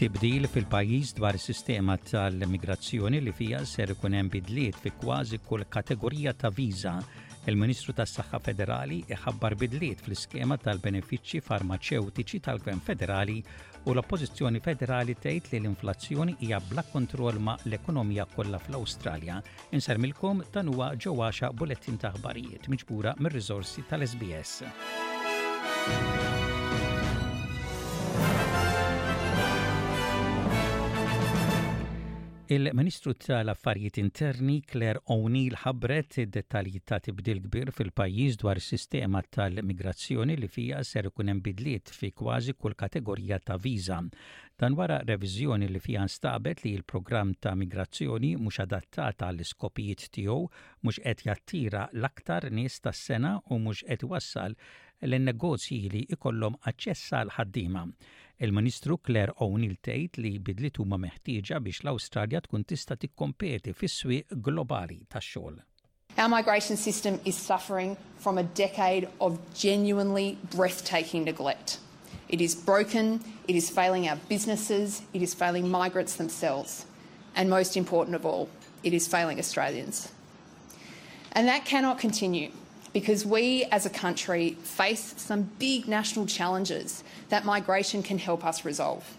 tibdil fil-pajjiż dwar sistema tal-immigrazzjoni li fija ser ikun hemm bidliet fi kważi kull kategorija ta' viża. Il-Ministru tas-Saħħa Federali iħabbar bidliet fl-iskema tal-benefiċċji farmaċewtiċi tal-Gvern Federali U l-Oppożizzjoni Federali tgħid li l-inflazzjoni hija bla kontroll ma' l-ekonomija kollha fl-Awstralja. Insarmilkom dan huwa ġewwaxa bulettin ta' aħbarijiet miġbura mir-riżorsi tal-SBS. Il-Ministru tal-Affarijiet Interni Claire O'Neill ħabbret id-dettalji ta' tibdil kbir fil-pajjiż dwar is-sistema tal-migrazzjoni li fija ser ikun hemm bidliet fil-fatt fi kważi kull kategorija ta' viża. Dan wara reviżjoni li fiha nstabet li l-programm ta' migrazzjoni mhux adattat għall-iskopijiet tiegħu mhux qed jattira l-aktar nies tas-sengħa u mhux qed iwassal lin-negozji li jkollhom aċċess għall-ħaddiema. Il-Ministru Claire O'Neill tgħid li bidliet huma meħtieġa biex l-Awstralja tkun tista' tikkompeti fis-swieq globali tax-xogħol. Our migration system is suffering from a decade of genuinely breathtaking neglect. It is broken, it is failing our businesses, it is failing migrants themselves, and most important of all, it is failing Australians. And that cannot continue. because we as a country face some big national challenges that migration can help us resolve.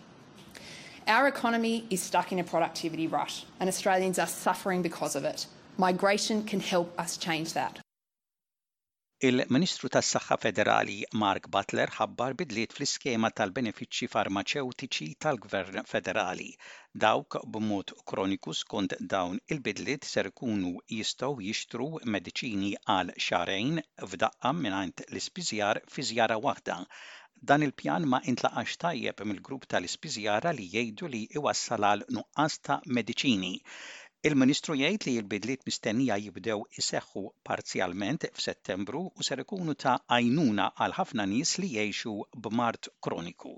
Our economy is stuck in a productivity rut, and Australians are suffering because of it. Migration can help us change that. Il-Ministru tas-Saħħa Federali Mark Butler ħabbar bidliet fl-iskema tal-benefiċċji farmaċewtiċi tal-Gvern Federali. Dawk b'mod kroniku skont dawn il-bidliet ser ikunu jistgħu jixtru mediċini għal xahrejn f'daqqa mingħand l-ispiżjar fi żjara waħda. Dan il-pjan ma intlaqax tajjeb mill-grupp tal-ispiżjara li jgħidu li jwassal għal nuqqas ta' mediċini. Il-Ministru jgħid li l-bidliet mistennija jibdew iseħħu parzjalment f'Settembru u ser ikunu ta' għajnuna għal ħafna nies li jgħixu b'mard kroniku.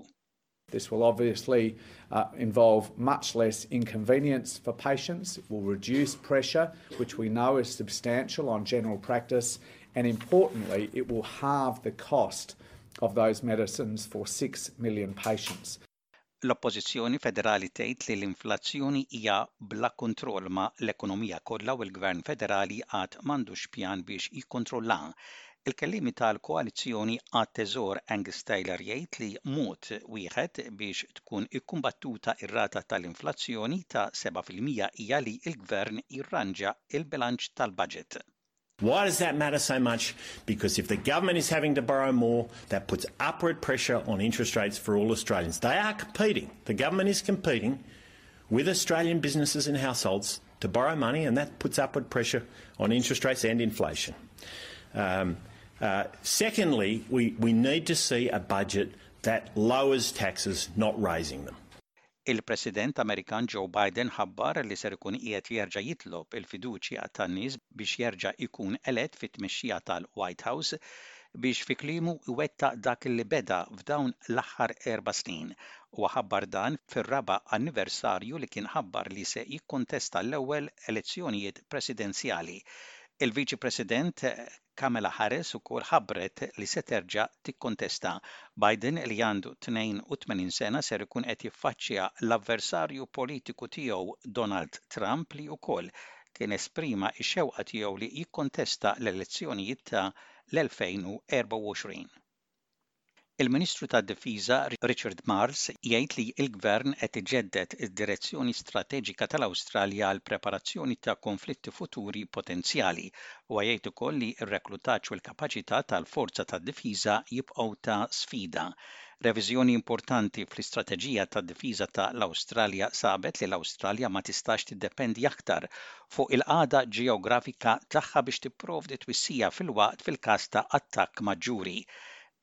This will obviously involve much less inconvenience for patients, it will reduce pressure which we know is substantial on general practice and importantly it will halve the cost of those medicines for six million patients. L-Oppożizzjoni Federali tgħid li l-inflazzjoni hija bla kontroll ma' l-ekonomija kollha u l-Gvern Federali għad m'għandux pjan biex jikkontrollaha. Il-kelliemi tal-koalizzjoni għat-Teżor Angus Taylor jgħid li mod wieħed biex tkun ikkumbattuta r-rata tal-inflazzjoni ta' seba' fil-mija hija li l-Gvern jirranġa l-bilanċ tal-budget. Why does that matter so much? Because if the government is having to borrow more, that puts upward pressure on interest rates for all Australians. They are competing. The government is competing with Australian businesses and households to borrow money, and that puts upward pressure on interest rates and inflation. Um, uh, secondly, we, we need to see a budget that lowers taxes, not raising them. Il-President Amerikan Joe Biden ħabbar li ser ikun qiegħed jerġa' jitlob il-fiduċja tan-nies biex jerġa' jkun elett fit-tmexxija tal-White House biex fi kliemu jwettaq dak li beda f'dawn l-aħħar erba' snin. Huwa ħabbar dan fir-raba' anniversarju li kien ħabbar li se jikkontesta l-ewwel elezzjonijiet presidenzjali. Il-Viċi President Kamala Harris ukoll ħabbret li se terġa' tikkontesta. Biden li għandu 82 sena ser ikun qed jiffaċċja l-avversarju politiku tiegħu Donald Trump li ukoll kien esprima x-xewqa tiegħu li jikkontesta l-elezzjonijiet ta' l-2024. Il-Ministru tad-Difiża Richard Marles jgħid li l-Gvern qed iġedded id-direzzjoni strateġika tal-Awstralja għall-preparazzjoni ta' konflitti futuri potenzjali. Huwa jgħid ukoll li r-reklutaġġ u l-kapaċità tal-Forza tad-Difiża jibqgħu ta' sfida. Reviżjoni importanti fl-istrateġija tad-difiża ta' l-Awstralja sabet li l-Awstralja ma tistax tiddependi aktar fuq il-qagħda ġeografika tagħha biex tipprovdi twissija filwaqt fil-każ ta' attakk maġġuri.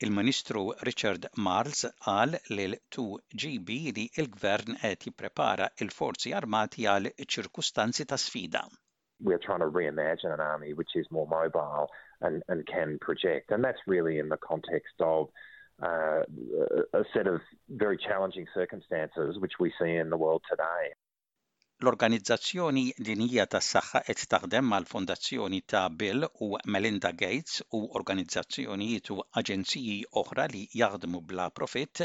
Il-Ministru Richard Marles qal lil 2GB li l-Gvern qed jipprepara l-Forzi Armati għal ċirkustanzi ta' sfida. We are trying to re-imagine an army which is more mobile and and can project and that's really in the context of a set of very challenging circumstances which we see in the world today. L-Organizzazzjoni Dinjija tas-Saħħa qed taħdem mal-Fondazzjoni ta' Bill u Melinda Gates u organizzazzjonijiet u aġenziji oħra li jaħdmu bla profitt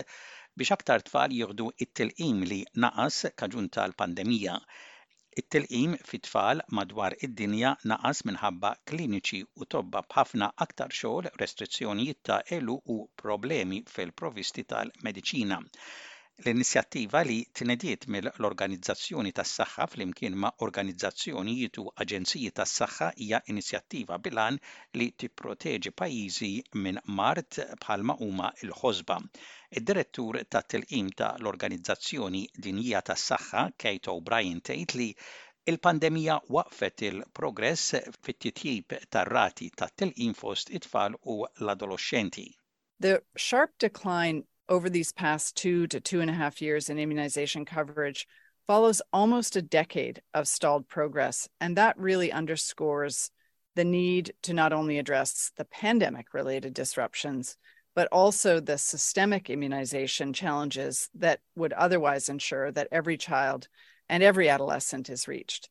biex aktar tfal jieħdu t-tilqim li naqas kaġun tal-pandemija. It-tilqim fi tfal madwar id-dinja naqas minħabba kliniċi u tobba b'ħafna aktar xogħol, restrizzjonijiet ta' għeluq u problemi fil-provvisti tal-mediċina. l-inizjattiva li tnediet mill-Organizzazzjoni tas-Saħħa flimkien ma' organizzazzjonijiet u aġenziji tas-saħħa hija inizjattiva bil-għan li tipproteġi pajjiżi minn mard bħalma huma l-ħosba. Id-Direttur tat-Tilqim ta' l-Organizzazzjoni Dinjija tas-Saħħa, Kate O'Brien tgħid li l-pandemija waqqfet il-progress fit-titjib tar-rati tat-tilqim fost it-tfal u l-adoloxxenti. The sharp decline over these past two to two and a half years in immunization coverage follows almost a decade of stalled progress. And that really underscores the need to not only address the pandemic related disruptions, but also the systemic immunization challenges that would otherwise ensure that every child and every adolescent is reached.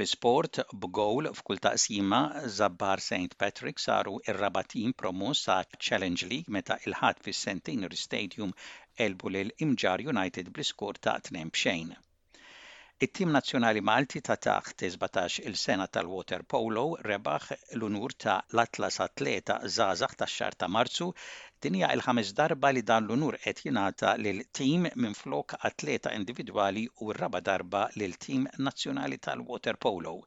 Fl-isport, b'gowl f'kull taqsima, Żabbar Saint Patrick saru r-raba' tim promoss għaċ-Challenge League meta l-Ħadd fis-Centenary Stadium għelbu lil Imġarr United bl-iskor ta' tnejn b'xejn. It-tim nazzjonali Malti ta' taħt is-sbatax il sena tal-water polo rebaħ l-unur ta' l-Atlas Atleta Żgħażagħ tax-xahar ta' Marzu. Din hija l-ħames darba li dan l-unur qed jingħata lil tim minflok atleta individwali u r-raba' darba lil tim nazzjonali tal-water polo.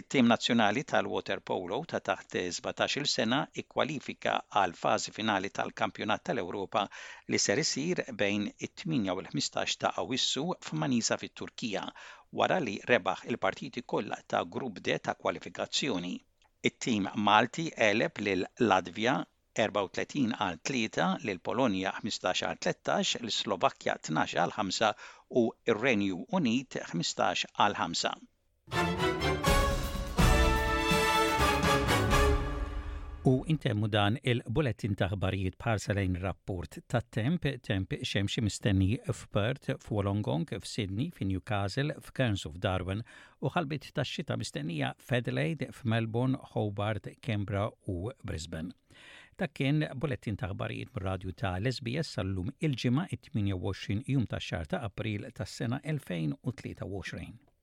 It-tim nazzjonali tal-waterpolo ta' taħt sbatax-il sena kkwalifika għall-fażi finali tal-Kampjonat tal-Ewropa li ser isir bejn it-tmienja u l-ħmistax ta' Awwissu f'Manisa fit-Turkija wara li rebaħ il-partiti kollha ta' Grupp D ta' kwalifikazzjoni. It-tim Malti għeleb lil Latvja 34 għal tlieta, lil Polonja 15 għal tlettax, lis-Slovakkja 12 għal ħamsa u r-Renju Unit 15 għal ħamsa. U intemmu dan il-bulettin ta' ħbarijiet bħarsa lejn rapport ta' temp, temp xemxi mistenni f'Perth, f'Wolongong, f'Sydney, f'Newcastle, f'Cairns u f'Darwin, u ħalbit ta' xita mistennija f'Adelaide, f'Melbourne, Hobart, Canberra u Brisbane. Dak kien bulettin ta' ħbarijiet mir-radju ta' l-SBS sal-lum il-ġimgħa 28 jum ta' xar ta' April tas-sena 2023.